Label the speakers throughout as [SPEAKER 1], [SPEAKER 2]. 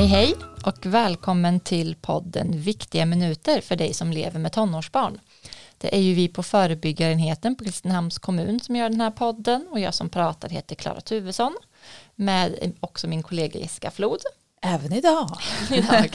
[SPEAKER 1] Hej hej och välkommen till podden Viktiga minuter för dig som lever med tonårsbarn. Det är ju vi på förebyggarenheten på Kristinehamns kommun som gör den här podden och jag som pratar heter Klara Tuvesson med också min kollega Jessica Flod.
[SPEAKER 2] Även idag.
[SPEAKER 1] idag.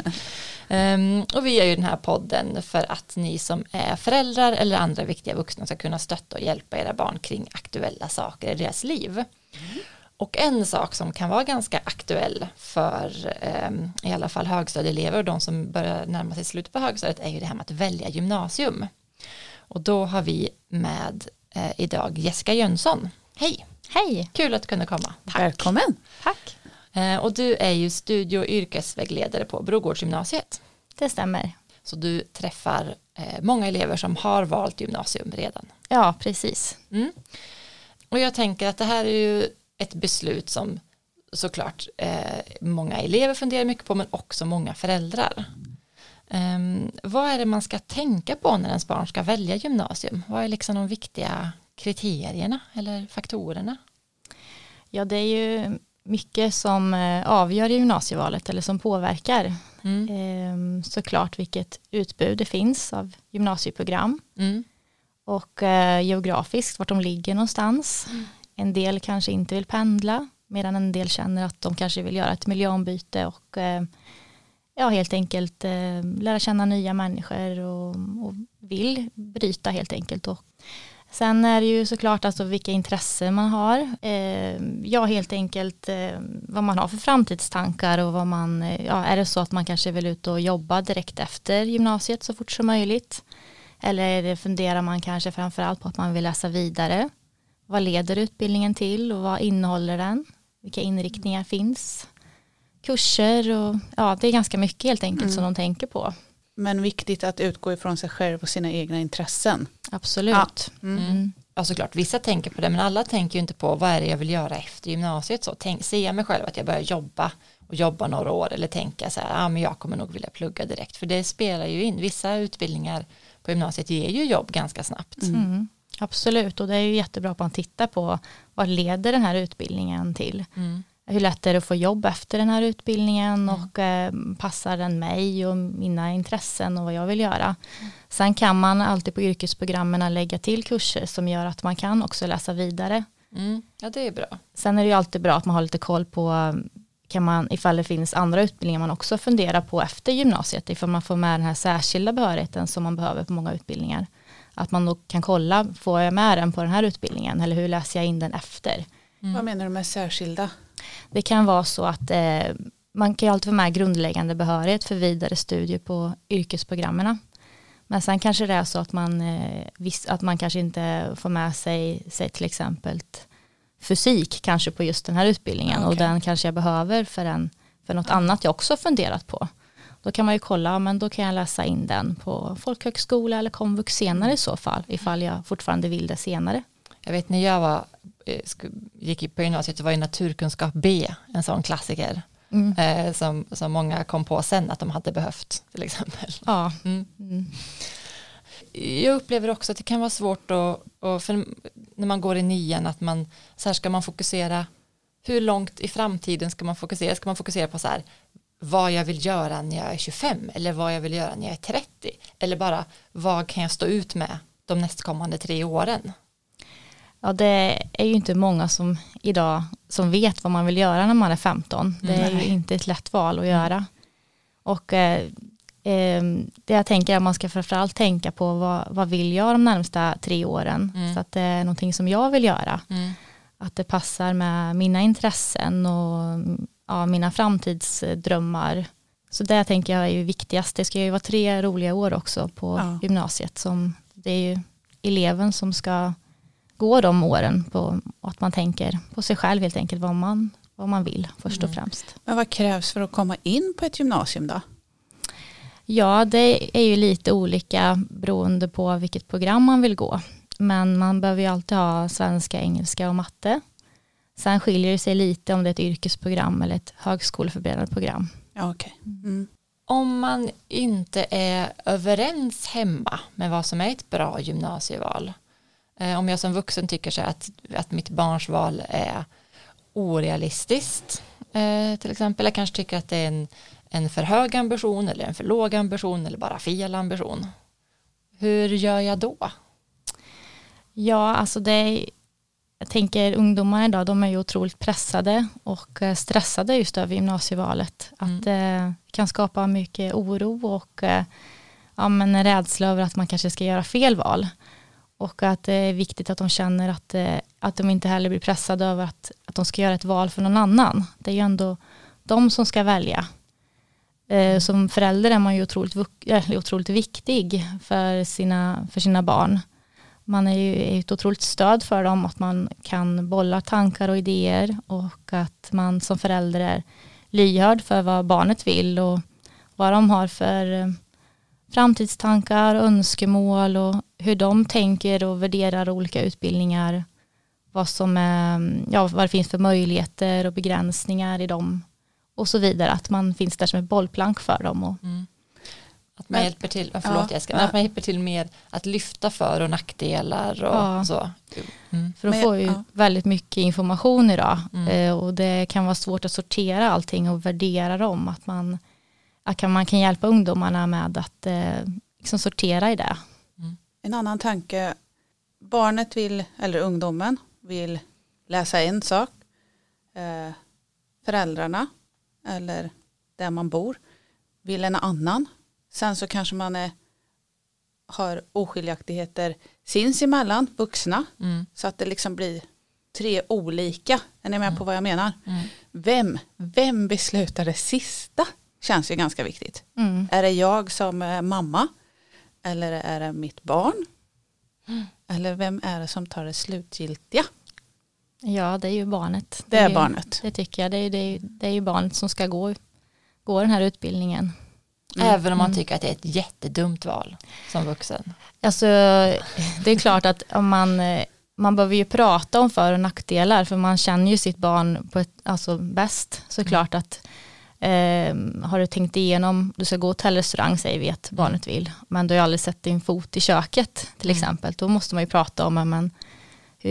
[SPEAKER 1] Um, och vi gör ju den här podden för att ni som är föräldrar eller andra viktiga vuxna ska kunna stötta och hjälpa era barn kring aktuella saker i deras liv. Mm. Och en sak som kan vara ganska aktuell för um, i alla fall högstadieelever och de som börjar närma sig slutet på högstadiet är ju det här med att välja gymnasium. Och då har vi med eh, idag Jessica Jönsson. Hej!
[SPEAKER 3] Hej!
[SPEAKER 1] Kul att du kunde komma.
[SPEAKER 2] Tack. Välkommen!
[SPEAKER 3] Tack!
[SPEAKER 1] Eh, och du är ju studie och yrkesvägledare på Brogårdsgymnasiet.
[SPEAKER 3] Det stämmer.
[SPEAKER 1] Så du träffar eh, många elever som har valt gymnasium redan.
[SPEAKER 3] Ja, precis. Mm.
[SPEAKER 1] Och jag tänker att det här är ju ett beslut som såklart eh, många elever funderar mycket på men också många föräldrar. Um, vad är det man ska tänka på när ens barn ska välja gymnasium? Vad är liksom de viktiga kriterierna eller faktorerna?
[SPEAKER 3] Ja, det är ju mycket som eh, avgör gymnasievalet eller som påverkar. Mm. Ehm, såklart vilket utbud det finns av gymnasieprogram. Mm. Och eh, geografiskt, vart de ligger någonstans. Mm. En del kanske inte vill pendla, medan en del känner att de kanske vill göra ett miljöombyte och eh, ja, helt enkelt eh, lära känna nya människor och, och vill bryta helt enkelt. Och Sen är det ju såklart alltså vilka intressen man har. Eh, ja, helt enkelt eh, vad man har för framtidstankar och vad man, eh, ja, är det så att man kanske vill ut och jobba direkt efter gymnasiet så fort som möjligt? Eller funderar man kanske framförallt på att man vill läsa vidare? Vad leder utbildningen till och vad innehåller den? Vilka inriktningar finns? Kurser och ja, det är ganska mycket helt enkelt mm. som de tänker på.
[SPEAKER 2] Men viktigt att utgå ifrån sig själv och sina egna intressen.
[SPEAKER 3] Absolut. Ja,
[SPEAKER 1] mm. Mm. ja såklart, vissa tänker på det men alla tänker ju inte på vad är det jag vill göra efter gymnasiet så tänk, ser jag mig själv att jag börjar jobba och jobba några år eller tänka så här, ja ah, men jag kommer nog vilja plugga direkt för det spelar ju in, vissa utbildningar på gymnasiet ger ju jobb ganska snabbt.
[SPEAKER 3] Mm. Absolut och det är ju jättebra att titta på vad leder den här utbildningen till. Mm hur lätt är det att få jobb efter den här utbildningen mm. och eh, passar den mig och mina intressen och vad jag vill göra. Sen kan man alltid på yrkesprogrammen lägga till kurser som gör att man kan också läsa vidare.
[SPEAKER 1] Mm. Ja det är bra.
[SPEAKER 3] Sen är det ju alltid bra att man har lite koll på kan man, ifall det finns andra utbildningar man också funderar på efter gymnasiet, ifall man får med den här särskilda behörigheten som man behöver på många utbildningar. Att man då kan kolla, får jag med den på den här utbildningen eller hur läser jag in den efter?
[SPEAKER 2] Mm. Vad menar du med särskilda?
[SPEAKER 3] Det kan vara så att eh, man kan ju alltid få med grundläggande behörighet för vidare studier på yrkesprogrammen. Men sen kanske det är så att man, eh, viss, att man kanske inte får med sig, sig till exempel fysik kanske på just den här utbildningen okay. och den kanske jag behöver för, en, för något annat jag också funderat på. Då kan man ju kolla, men då kan jag läsa in den på folkhögskola eller komvux senare i så fall, ifall jag fortfarande vill det senare.
[SPEAKER 1] Jag vet när jag var Eh, gick på gymnasiet så var ju naturkunskap B en sån klassiker. Mm. Eh, som, som många kom på sen att de hade behövt till exempel.
[SPEAKER 3] Ja. Mm. Mm.
[SPEAKER 1] Jag upplever också att det kan vara svårt att, och för när man går i nian att man så här ska man fokusera hur långt i framtiden ska man fokusera ska man fokusera på så här vad jag vill göra när jag är 25 eller vad jag vill göra när jag är 30 eller bara vad kan jag stå ut med de nästkommande tre åren
[SPEAKER 3] Ja, det är ju inte många som idag som vet vad man vill göra när man är 15. Det är ju inte ett lätt val att göra. Och eh, eh, det jag tänker är att man ska framförallt tänka på vad, vad vill jag de närmsta tre åren. Mm. Så att det är någonting som jag vill göra. Mm. Att det passar med mina intressen och ja, mina framtidsdrömmar. Så det tänker jag är ju viktigast. Det ska ju vara tre roliga år också på ja. gymnasiet. Som det är ju eleven som ska gå de åren på att man tänker på sig själv helt enkelt vad man, vad man vill först och mm. främst.
[SPEAKER 2] Men vad krävs för att komma in på ett gymnasium då?
[SPEAKER 3] Ja, det är ju lite olika beroende på vilket program man vill gå. Men man behöver ju alltid ha svenska, engelska och matte. Sen skiljer det sig lite om det är ett yrkesprogram eller ett högskoleförberedande program.
[SPEAKER 2] Ja, okay. Mm.
[SPEAKER 1] Om man inte är överens hemma med vad som är ett bra gymnasieval, Eh, om jag som vuxen tycker så att, att mitt barns val är orealistiskt eh, till exempel. Jag kanske tycker att det är en, en för hög ambition eller en för låg ambition eller bara fel ambition. Hur gör jag då?
[SPEAKER 3] Ja, alltså det är, jag tänker ungdomar idag, de är ju otroligt pressade och eh, stressade just över gymnasievalet. Att det mm. kan skapa mycket oro och eh, ja, men en rädsla över att man kanske ska göra fel val. Och att det är viktigt att de känner att, eh, att de inte heller blir pressade över att, att de ska göra ett val för någon annan. Det är ju ändå de som ska välja. Som förälder är man ju otroligt, otroligt viktig för sina, för sina barn man är ju ett otroligt stöd för dem, att man kan bolla tankar och idéer och att man som förälder är lyhörd för vad barnet vill och vad de har för eh, framtidstankar, önskemål och hur de tänker och värderar olika utbildningar. Vad, som är, mm, ja, vad det finns för möjligheter och begränsningar i dem och så vidare. Att man finns där som ett bollplank för dem. Och, mm.
[SPEAKER 1] Att man hjälper till, förlåt ja, jag att man hjälper till med att lyfta för och nackdelar och ja. så.
[SPEAKER 3] Mm. För de får ju ja. väldigt mycket information idag mm. Eh, och det kan vara svårt att sortera allting och värdera dem. Att man, att man kan hjälpa ungdomarna med att eh, liksom sortera i det.
[SPEAKER 2] Mm. En annan tanke, barnet vill, eller ungdomen vill läsa en sak. Eh, föräldrarna eller där man bor vill en annan Sen så kanske man är, har oskiljaktigheter sinsemellan, vuxna. Mm. Så att det liksom blir tre olika. Är ni med mm. på vad jag menar? Mm. Vem, vem beslutar det sista? Känns ju ganska viktigt. Mm. Är det jag som är mamma? Eller är det mitt barn? Mm. Eller vem är det som tar det slutgiltiga?
[SPEAKER 3] Ja, det är ju barnet.
[SPEAKER 2] Det, det är, barnet.
[SPEAKER 3] Det tycker jag. Det är, det, är, det är ju barnet som ska gå, gå den här utbildningen.
[SPEAKER 1] Mm. Även om man mm. tycker att det är ett jättedumt val som vuxen.
[SPEAKER 3] Alltså, det är klart att om man, man behöver ju prata om för och nackdelar för man känner ju sitt barn på ett, alltså bäst såklart mm. att eh, har du tänkt igenom, du ska gå till restaurang säger vi att barnet vill, men du har aldrig sett din fot i köket till exempel, då måste man ju prata om, men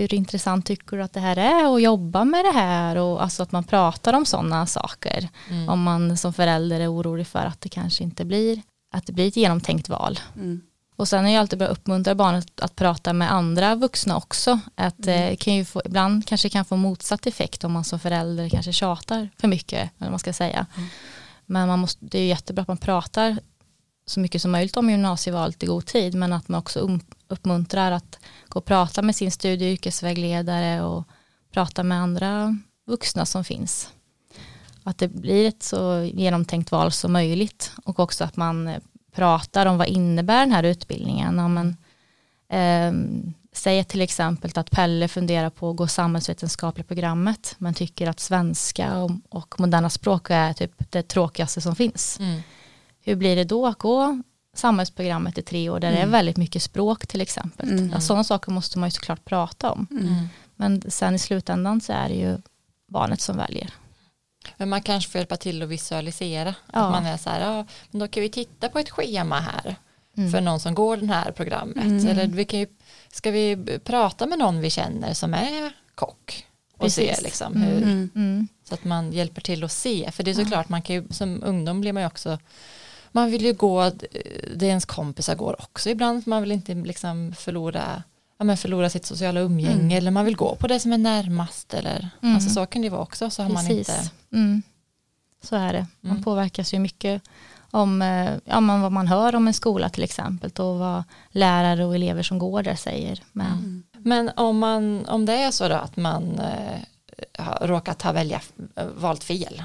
[SPEAKER 3] hur intressant tycker du att det här är att jobba med det här och alltså att man pratar om sådana saker. Mm. Om man som förälder är orolig för att det kanske inte blir, att det blir ett genomtänkt val. Mm. Och sen är det alltid bra att uppmuntra barnet att prata med andra vuxna också. Att mm. eh, kan ju få, ibland kanske kan få motsatt effekt om man som förälder kanske tjatar för mycket. Eller man ska säga. Mm. Men man måste, det är jättebra att man pratar så mycket som möjligt om gymnasievalet i god tid. Men att man också um-, uppmuntrar att gå och prata med sin studie och yrkesvägledare och prata med andra vuxna som finns. Att det blir ett så genomtänkt val som möjligt och också att man eh, pratar om vad innebär den här utbildningen. Ja, men, eh, säg till exempel att Pelle funderar på att gå samhällsvetenskapliga programmet men tycker att svenska och, och moderna språk är typ det tråkigaste som finns. Mm. Hur blir det då att gå samhällsprogrammet i tre år där mm. det är mm. väldigt mycket språk till exempel. Mm. Ja, sådana saker måste man ju såklart prata om. Mm. Men sen i slutändan så är det ju barnet som väljer.
[SPEAKER 1] Men man kanske får hjälpa till att visualisera. Ja. Att man är så här, ja, men då kan vi titta på ett schema här mm. för någon som går det här programmet. Mm. Eller vi kan ju, ska vi prata med någon vi känner som är kock och Precis. se liksom hur, mm. så att man hjälper till att se. För det är såklart, man kan ju, som ungdom blir man ju också man vill ju gå det ens kompisar går också ibland. Man vill inte liksom förlora, ja, men förlora sitt sociala umgänge mm. eller man vill gå på det som är närmast. Eller, mm. alltså, så kan det vara också. Så har man inte...
[SPEAKER 3] Mm. Så är det. Man mm. påverkas ju mycket om eh, ja, men vad man hör om en skola till exempel och vad lärare och elever som går där säger. Men, mm.
[SPEAKER 1] men om, man, om det är så då att man eh, råkat ha välja, valt fel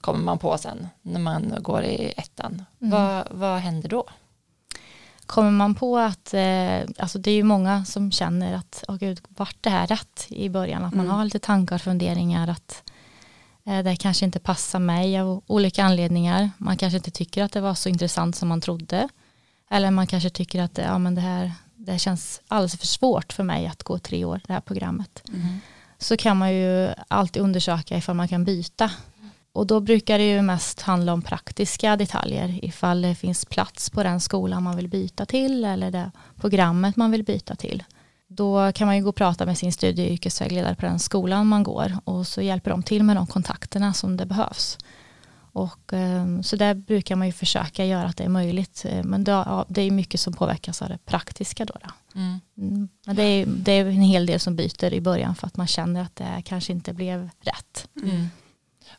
[SPEAKER 1] kommer man på sen när man går i ettan. Mm. Vad, vad händer då?
[SPEAKER 3] Kommer man på att, eh, alltså det är ju många som känner att, åh gud, vart det här rätt i början? Att man mm. har lite tankar och funderingar att eh, det kanske inte passar mig av olika anledningar. Man kanske inte tycker att det var så intressant som man trodde. Eller man kanske tycker att ja, men det, här, det känns alldeles för svårt för mig att gå tre år, det här programmet. Mm. Så kan man ju alltid undersöka ifall man kan byta och då brukar det ju mest handla om praktiska detaljer, ifall det finns plats på den skolan man vill byta till eller det programmet man vill byta till. Då kan man ju gå och prata med sin studie och yrkesvägledare på den skolan man går och så hjälper de till med de kontakterna som det behövs. Och, ehm, så där brukar man ju försöka göra att det är möjligt. Eh, men det, ja, det är mycket som påverkas av det praktiska då. då. Mm. mm. Men det är, det är en hel del som byter i början för att man känner att det kanske inte blev rätt. Mm.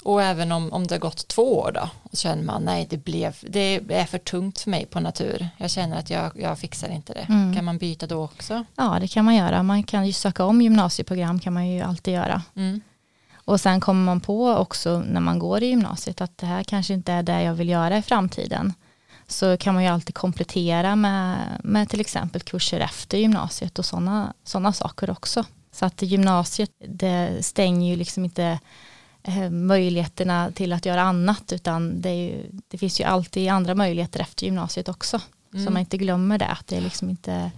[SPEAKER 1] Och även om, om det har gått två år då och känner man nej det blev det är för tungt för mig på natur. Jag känner att jag, jag fixar inte det. Mm. Kan man byta då också?
[SPEAKER 3] Ja det kan man göra. Man kan ju söka om gymnasieprogram kan man ju alltid göra. Mm. Och sen kommer man på också när man går i gymnasiet att det här kanske inte är det jag vill göra i framtiden. Så kan man ju alltid komplettera med, med till exempel kurser efter gymnasiet och sådana såna saker också. Så att gymnasiet det stänger ju liksom inte möjligheterna till att göra annat utan det, ju, det, finns ju alltid andra möjligheter efter gymnasiet också. Mm. Så man inte glömmer det, att det är liksom inte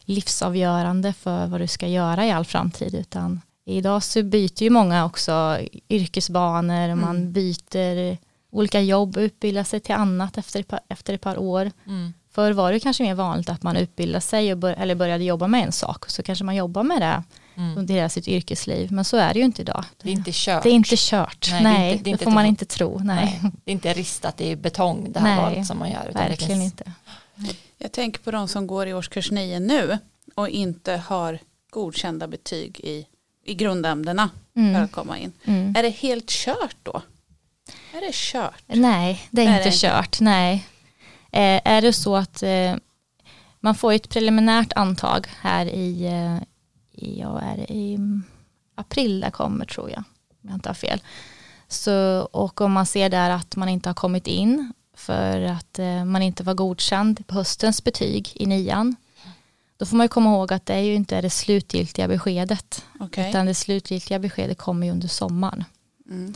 [SPEAKER 3] livsavgörande för vad du ska göra i all framtid utan Idag så byter ju många också yrkesbanor, mm. man byter olika jobb och utbildar sig till annat efter ett par, efter ett par år. Mm. Förr var det kanske mer vanligt att man utbildade sig och bör, eller började jobba med en sak så kanske man jobbar med det mm. under hela sitt yrkesliv. Men så är det ju inte idag.
[SPEAKER 1] Det är inte kört.
[SPEAKER 3] Det är inte kört. Nej, Nej det, inte, det, det får man inte tro. Nej.
[SPEAKER 1] Nej. Det är inte ristat i betong det här Nej, valet som man gör.
[SPEAKER 3] verkligen finns... inte.
[SPEAKER 2] Jag tänker på de som går i årskurs 9 nu och inte har godkända betyg i i grundämnena mm. för att komma in. Mm. Är det helt kört då? Är det kört?
[SPEAKER 3] Nej, det är, är inte det kört. Inte? Nej. Eh, är det så att eh, man får ett preliminärt antag här i, eh, i, ja, är i april det kommer tror jag, om jag inte har fel. Så, och om man ser där att man inte har kommit in för att eh, man inte var godkänd på höstens betyg i nian då får man ju komma ihåg att det är ju inte det slutgiltiga beskedet. Okay. Utan det slutgiltiga beskedet kommer ju under sommaren. Mm.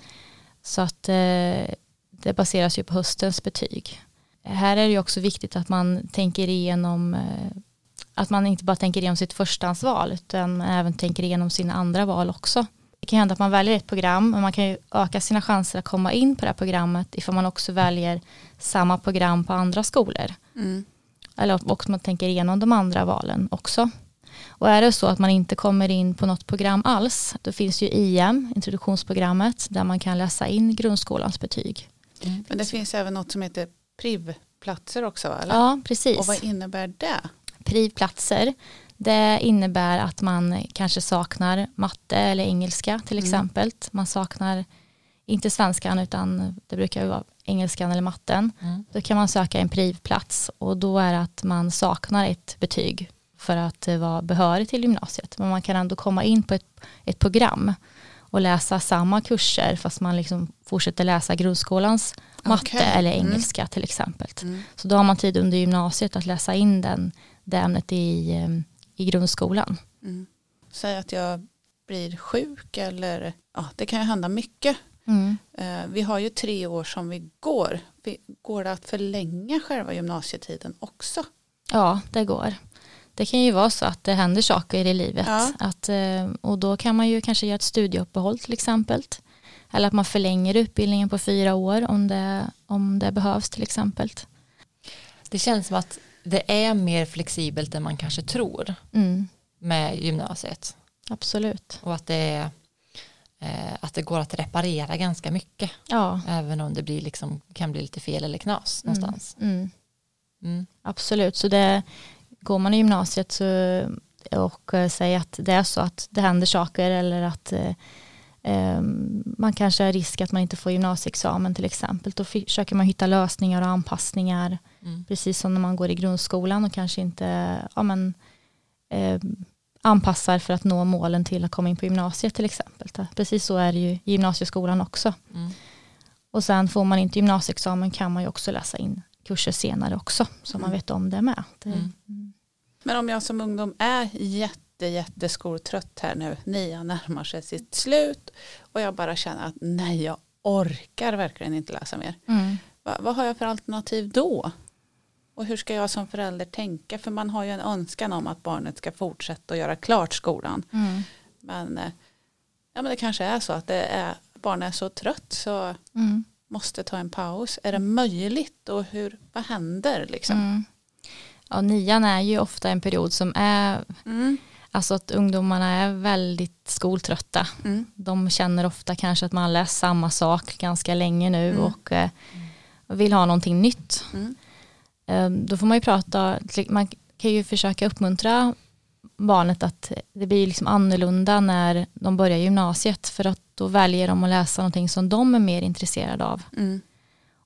[SPEAKER 3] Så att eh, det baseras ju på höstens betyg. Här är det ju också viktigt att man tänker igenom eh, att man inte bara tänker igenom sitt förstahandsval utan även tänker igenom sina andra val också. Det kan hända att man väljer ett program men man kan ju öka sina chanser att komma in på det här programmet ifall man också väljer samma program på andra skolor. Mm. Eller också man tänker igenom de andra valen också. Och är det så att man inte kommer in på något program alls, då finns ju IM, introduktionsprogrammet, där man kan läsa in grundskolans betyg.
[SPEAKER 2] Mm. Men det finns även något som heter PRIV-platser också, eller?
[SPEAKER 3] Ja, precis.
[SPEAKER 2] Och vad innebär det?
[SPEAKER 3] PRIV-platser, det innebär att man kanske saknar matte eller engelska till mm. exempel. Man saknar inte svenskan utan det brukar vara engelskan eller matten. Mm. Då kan man söka en privplats och då är det att man saknar ett betyg för att vara behörig till gymnasiet. Men man kan ändå komma in på ett, ett program och läsa samma kurser fast man liksom fortsätter läsa grundskolans matte okay. eller mm. engelska mm. till exempel. Mm. Så då har man tid under gymnasiet att läsa in den, det ämnet i, eh, i grundskolan.
[SPEAKER 2] Mm. Säg att jag blir sjuk eller ja, det kan ju hända mycket Mm. Eh, vi har ju tre år som vi går. Går det att förlänga själva gymnasietiden också?
[SPEAKER 3] Ja, det går. Det kan ju vara så att det händer saker i livet. Ja. Att, eh, och då kan man ju kanske göra ett studieuppehåll till exempel. Eller att man förlänger utbildningen på fyra år om det, om det behövs till exempel.
[SPEAKER 1] Det känns som att det är mer flexibelt än man kanske tror mm. med gymnasiet.
[SPEAKER 3] Absolut.
[SPEAKER 1] Och att det är eh, att det går att reparera ganska mycket. Ja. Även om det blir liksom, kan bli lite fel eller knas mm. någonstans. Mm.
[SPEAKER 3] Mm. Absolut, så det går man i gymnasiet så, och äh, säger att det är så att det händer saker eller att äh, man kanske har risk att man inte får gymnasieexamen till exempel. Då försöker man hitta lösningar och anpassningar. Mm. Precis som när man går i grundskolan och kanske inte ja, men, eh, anpassar för att nå målen till att komma in på gymnasiet till exempel. Precis så är det ju i gymnasieskolan också. Mm. Och sen får man inte gymnasieexamen kan man ju också läsa in kurser senare också så mm. man vet om det med. Det, mm.
[SPEAKER 2] mm. Men om jag som ungdom är jätte, jätteskoltrött här nu, nian närmar sig sitt slut och jag bara känner att nej jag orkar verkligen inte läsa mer. Mm. Va, vad har jag för alternativ då? Och hur ska jag som förälder tänka? För man har ju en önskan om att barnet ska fortsätta att göra klart skolan. Mm. Men, eh, ja, men det kanske är så att det är, barnet är så trött så mm. måste ta en paus. Är det möjligt och hur, vad händer liksom? Mm.
[SPEAKER 3] Ja, nian är ju ofta en period som är mm. Alltså att ungdomarna är väldigt skoltrötta. Mm. De känner ofta kanske att man läst samma sak ganska länge nu mm. och eh, vill ha någonting nytt. Mm. Eh, då får man ju prata, man kan ju försöka uppmuntra barnet att det blir liksom annorlunda när de börjar gymnasiet för att då väljer de att läsa någonting som de är mer intresserade av. Mm.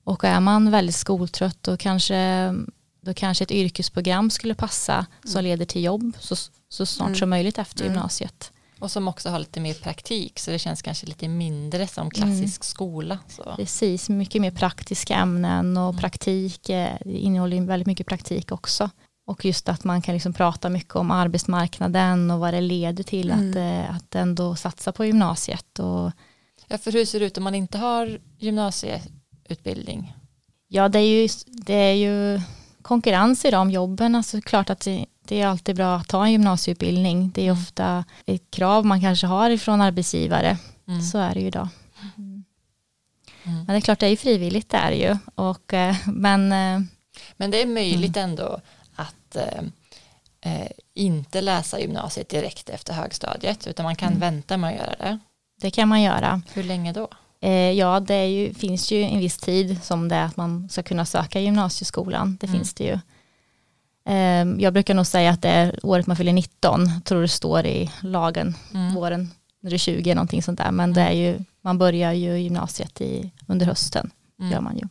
[SPEAKER 3] Och är man väldigt skoltrött då kanske, då kanske ett yrkesprogram skulle passa som mm. leder till jobb så, så snart mm. som möjligt efter mm. gymnasiet.
[SPEAKER 1] Och som också har lite mer praktik så det känns kanske lite mindre som klassisk mm. skola. Så.
[SPEAKER 3] Precis, mycket mer praktiska ämnen och mm. praktik, eh, det innehåller väldigt mycket praktik också. Och just att man kan liksom prata mycket om arbetsmarknaden och vad det leder till mm. att, eh, att ändå satsa på gymnasiet. Och,
[SPEAKER 1] ja, för hur ser det ut om man inte har gymnasieutbildning?
[SPEAKER 3] Ja, det är ju, det är ju konkurrens idag om jobben. Alltså klart att det, det är alltid bra att ta en gymnasieutbildning. Det är mm. ofta ett krav man kanske har ifrån arbetsgivare. Mm. Så är det ju idag. Mm. Men det är klart, det är ju frivilligt det är ju. Och, eh, men, eh,
[SPEAKER 1] men det är möjligt mm. ändå att eh, eh, inte läsa gymnasiet direkt efter högstadiet utan man kan mm. vänta med att göra det.
[SPEAKER 3] Det kan man göra.
[SPEAKER 1] Hur länge då?
[SPEAKER 3] Ja, det ju, finns ju en viss tid som det är att man ska kunna söka gymnasieskolan. Det mm. finns det ju. Eh, jag brukar nog säga att det är året man fyller 19, tror det står i lagen, mm. våren när du är 20, någonting sånt där. Men det är ju, man börjar ju gymnasiet i, under hösten, mm. gör man ju.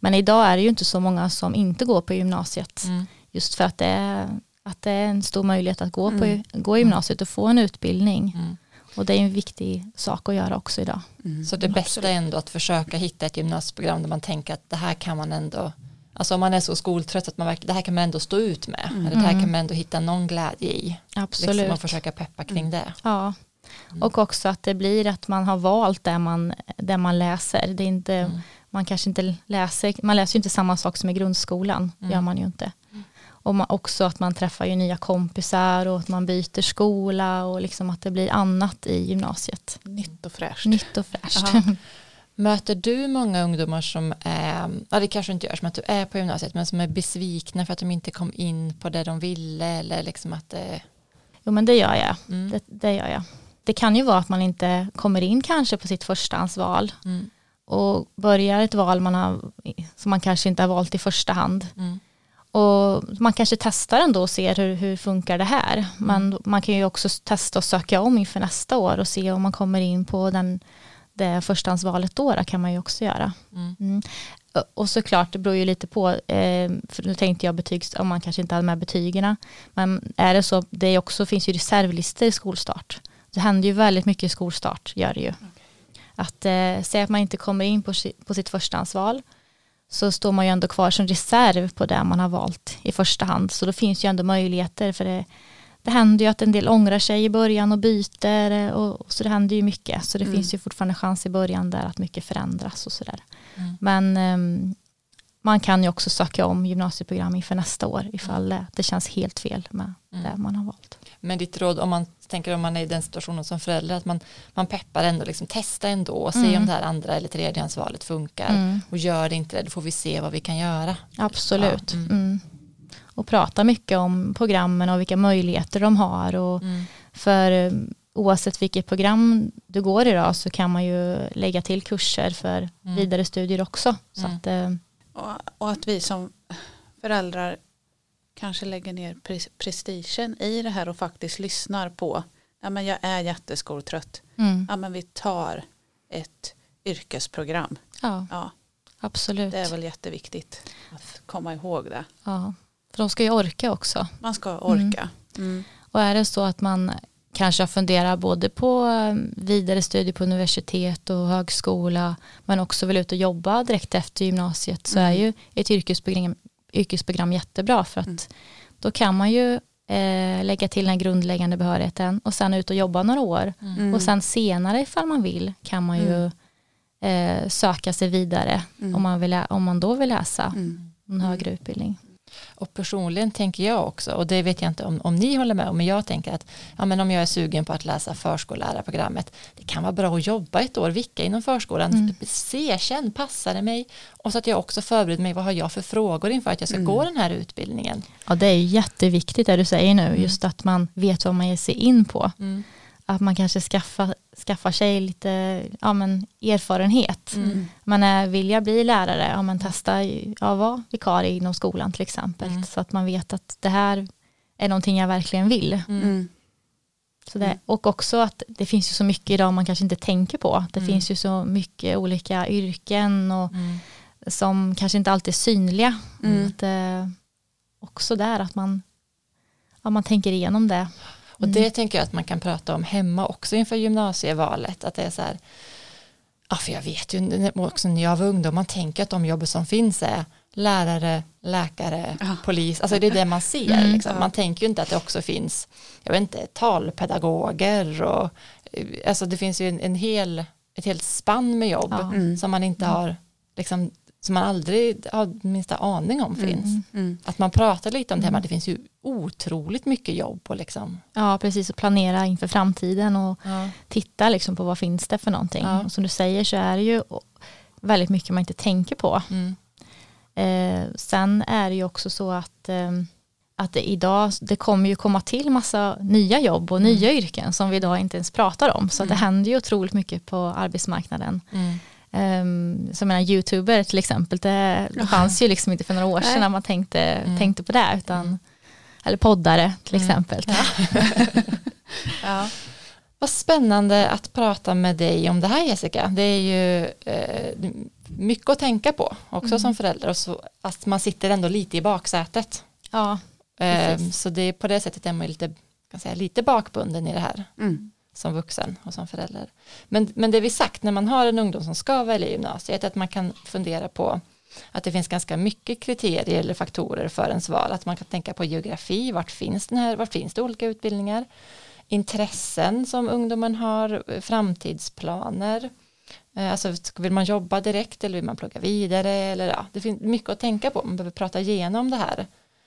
[SPEAKER 3] Men idag är det ju inte så många som inte går på gymnasiet. Mm. Just för att det, är, att det är en stor möjlighet att gå, mm. på, gå i gymnasiet och få en utbildning. Mm. Och det är en viktig sak att göra också idag.
[SPEAKER 1] Mm. Så det bästa är ändå att försöka hitta ett gymnasieprogram där man tänker att det här kan man ändå Alltså om man är så skoltrött att man verkar, det här kan man ändå stå ut med. Mm. Eller det här kan man ändå hitta någon glädje i.
[SPEAKER 3] Absolut. Liksom
[SPEAKER 1] och försöka peppa kring mm. det.
[SPEAKER 3] Ja. Mm. Och också att det blir att man har valt det man, det man läser. Det är inte, mm. Man kanske inte läser, man läser ju inte samma sak som i grundskolan. Mm. gör man ju inte. Och man, också att man träffar ju nya kompisar och att man byter skola och liksom att det blir annat i gymnasiet.
[SPEAKER 2] Nytt och fräscht.
[SPEAKER 3] Nytt och fräscht.
[SPEAKER 1] Möter du många ungdomar som är, ja det kanske inte gör som att du är på gymnasiet, men som är besvikna för att de inte kom in på det de ville eller liksom att det...
[SPEAKER 3] Jo men det gör jag. Mm. Det, det, gör jag. Det kan ju vara att man inte kommer in kanske på sitt förstahandsval mm. och börjar ett val man har, som man kanske inte har valt i första hand. Mm och man kanske testar ändå och ser hur, hur funkar det här. Men mm. man kan ju också testa och söka om inför nästa år och se om man kommer in på den, det förstahandsvalet då, det kan man ju också göra. Mm. Mm. Och såklart, det beror ju lite på, eh, för nu tänkte jag betygs, om man kanske inte hade med betygerna, men är det så, det också, finns ju reservlistor i skolstart. Det händer ju väldigt mycket i skolstart, gör det ju. Okay. Att eh, säga att man inte kommer in på, på sitt förstahandsval, så står man ju ändå kvar som reserv på det man har valt i första hand. Så då finns ju ändå möjligheter för det, det händer ju att en del ångrar sig i början och byter och, och så det händer ju mycket. Så det mm. finns ju fortfarande chans i början där att mycket förändras och sådär. Mm. Men um, man kan ju också söka om gymnasieprogram inför nästa år ifall det, det känns helt fel med mm. det man har valt.
[SPEAKER 1] Men ditt råd om man tänker om man är i den situationen som förälder att man, man peppar ändå, liksom, testa ändå och se mm. om det här andra eller tredjehandsvalet funkar mm. och gör det inte det då får vi se vad vi kan göra.
[SPEAKER 3] Absolut. Ja. Mm. mm. Och prata mycket om programmen och vilka möjligheter de har och mm. för eh, oavsett vilket program du går idag så kan man ju lägga till kurser för mm. vidare studier också. Så att, eh,
[SPEAKER 2] och, och att vi som föräldrar kanske lägger ner prestigen i det här och faktiskt lyssnar på ja men jag är jätteskoltrött mm. ja men vi tar ett yrkesprogram
[SPEAKER 3] ja, ja absolut
[SPEAKER 2] det är väl jätteviktigt att komma ihåg det
[SPEAKER 3] ja de ska ju orka också
[SPEAKER 2] man ska orka mm.
[SPEAKER 3] Mm. och är det så att man kanske funderar både på eh, vidare studier på universitet och högskola men också vill ut och jobba direkt efter gymnasiet så är mm. ju ett yrkesprogram, yrkesprogram jättebra för att mm. då kan man ju eh, lägga till den grundläggande behörigheten och sen ut och jobba några år mm. och sen senare ifall man vill kan man ju mm. eh, söka sig vidare mm. om, man vill, om man då vill läsa en högre utbildning.
[SPEAKER 1] Och personligen tänker jag också, och det vet jag inte om, om ni håller med om, men jag tänker att ja, men om jag är sugen på att läsa förskollärarprogrammet, det kan vara bra att jobba ett år, vicka inom förskolan, mm. se, känn, passar det mig? Och så att jag också förbereder mig, vad har jag för frågor inför att jag ska mm. gå den här utbildningen?
[SPEAKER 3] Ja, det är jätteviktigt det du säger nu, mm. just att man vet vad man ger sig in på. Mm att man kanske skaffar, skaffar sig lite ja, men, erfarenhet. Mm. Man är, vill jag bli lärare, ja, men testa ja, vara vikarie inom skolan till exempel. Mm. Så att man vet att det här är någonting jag verkligen vill. Mm. mm. Så det, och också att det finns ju så mycket idag man kanske inte tänker på. Det mm. finns ju så mycket olika yrken och mm. som kanske inte alltid är synliga. Att, eh, också där att man, ja, man tänker igenom det.
[SPEAKER 1] Och mm. det tänker jag att man kan prata om hemma också inför gymnasievalet. Att det är så här, ja för jag vet ju också när jag var ungdom, man tänker att de jobb som finns är lärare, läkare, ja. polis, alltså det är det man ser. Mm, liksom. ja. Man tänker ju inte att det också finns, jag vet inte, talpedagoger och alltså det finns ju en, en hel, ett helt spann med jobb ja. mm. som man inte har liksom som man aldrig har minsta aning om finns. Mm, mm. Att man pratar lite om det här, men det finns ju otroligt mycket jobb och liksom.
[SPEAKER 3] Ja, precis, och planera inför framtiden och ja. titta liksom på vad finns det för någonting. Ja. Och som du säger så är det ju väldigt mycket man inte tänker på. Mm. Eh, sen är det ju också så att eh, att det idag, det kommer ju komma till massa nya jobb och mm. nya yrken som vi idag inte ens pratar om. Så det mm. händer ju otroligt mycket på arbetsmarknaden. Um, så jag menar youtuber till exempel, det, det fanns ju liksom inte för några år sedan när man tänkte, mm. tänkte på det. Utan, mm. Eller poddare till mm. exempel. Ja.
[SPEAKER 1] ja. Vad spännande att prata med dig om det här Jessica. Det är ju eh, mycket att tänka på också mm. som förälder. Och så, att man sitter ändå lite i baksätet.
[SPEAKER 3] Ja,
[SPEAKER 1] eh, så det, på det sättet är man lite, kan säga, lite bakbunden i det här. Mm som vuxen och som förälder. Men, men det vi sagt när man har en ungdom som ska välja gymnasiet är att man kan fundera på att det finns ganska mycket kriterier eller faktorer för ens val. Att man kan tänka på geografi, vart finns, den här, vart finns det olika utbildningar? Intressen som ungdomen har, framtidsplaner. Eh, alltså vill man jobba direkt eller vill man plugga vidare? Eller, ja, det finns mycket att tänka på, man behöver prata igenom det här.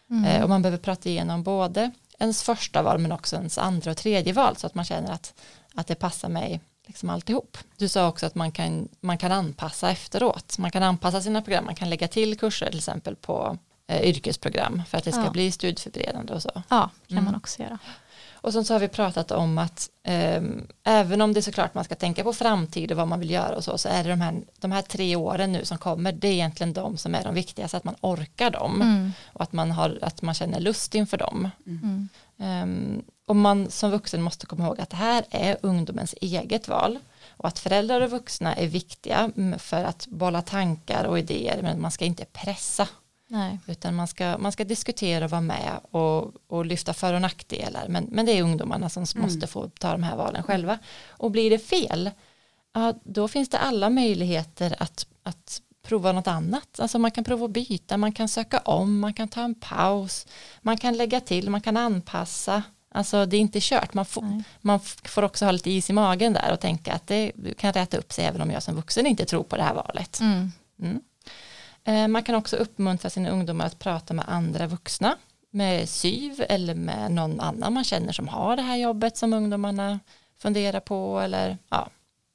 [SPEAKER 1] Mm. Eh, och man behöver prata igenom både ens första val men också ens andra och tredje val så att man känner att, att det passar mig liksom alltihop. Du sa också att man kan, man kan anpassa efteråt. Man kan anpassa sina program, man kan lägga till kurser till exempel på eh, yrkesprogram för att det ska ja. bli studieförberedande och så.
[SPEAKER 3] Ja, kan mm. man också göra.
[SPEAKER 1] Och sen så har vi pratat om att eh, även om det är såklart man ska tänka på framtid och vad man vill göra och så, så är det de här, de här tre åren nu som kommer, det är egentligen de som är de viktigaste, att man orkar dem mm. och att man, har, att man känner lust inför dem. Mm. Um, och man som vuxen måste komma ihåg att det här är ungdomens eget val och att föräldrar och vuxna är viktiga för att bolla tankar och idéer men man ska inte pressa Nej. Utan man ska, man ska diskutera och vara med och, och lyfta för och nackdelar. Men, men det är ungdomarna som mm. måste få ta de här valen själva. Och blir det fel, ja, då finns det alla möjligheter att, att prova något annat. Alltså man kan prova att byta, man kan söka om, man kan ta en paus, man kan lägga till, man kan anpassa. Alltså det är inte kört, man får, man får också ha lite is i magen där och tänka att det kan räta upp sig även om jag som vuxen inte tror på det här valet. Mm. Mm. Eh, man kan också uppmuntra sina ungdomar att prata med andra vuxna, med SYV eller med någon annan man känner som har det här jobbet som ungdomarna funderar på eller ja.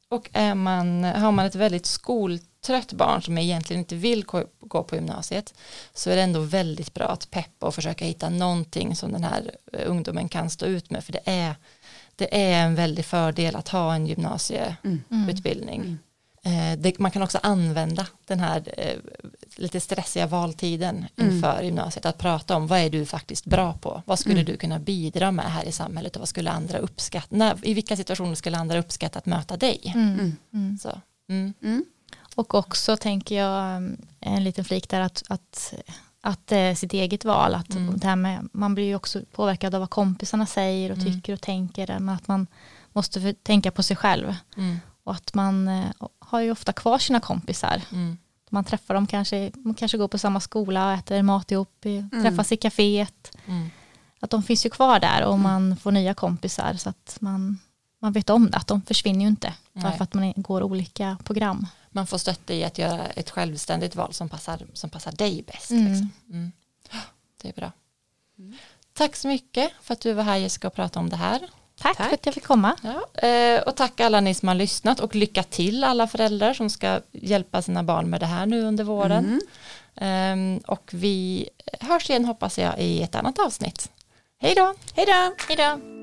[SPEAKER 1] Och är man, har man ett väldigt skoltrött barn som egentligen inte vill gå på gymnasiet så är det ändå väldigt bra att peppa och försöka hitta någonting som den här eh, ungdomen kan stå ut med för det är det är en väldig fördel att ha en gymnasieutbildning. Mm. Eh, det, man kan också använda den här eh, lite stressiga valtiden mm. inför mm. gymnasiet att prata om vad är du faktiskt bra på vad skulle mm. du kunna bidra med här i samhället och vad skulle andra uppskatta när, i vilka situationer skulle andra uppskatta att möta dig mm. mm. mm. Så,
[SPEAKER 3] och också tänker jag en liten flik där att, att att det är sitt eget val. Att det här med, man blir ju också påverkad av vad kompisarna säger och tycker och tänker. Men att man måste tänka på sig själv. Och att man eh, har ju ofta kvar sina kompisar. Mm. Man träffar dem kanske, man kanske går på samma skola och äter mat ihop, mm. träffas i kaféet. Mm. Att de finns ju kvar där och mm. man får nya kompisar så att man, man vet om det, att de försvinner ju inte. Bara för att man går olika program.
[SPEAKER 1] Man får stötta i att göra ett självständigt val som passar, som passar dig bäst. Mm. Liksom. Mm. Det är bra. Mm. Tack så mycket för att du var här Jessica och pratade om det här.
[SPEAKER 3] Tack, tack. för att jag fick komma.
[SPEAKER 1] Ja, eh, och tack alla ni som har lyssnat och lycka till alla föräldrar som ska hjälpa sina barn med det här nu under våren. Mm. Ehm, och vi hörs igen hoppas jag i ett annat avsnitt. Hej då!
[SPEAKER 2] Hej då!
[SPEAKER 3] Hej då!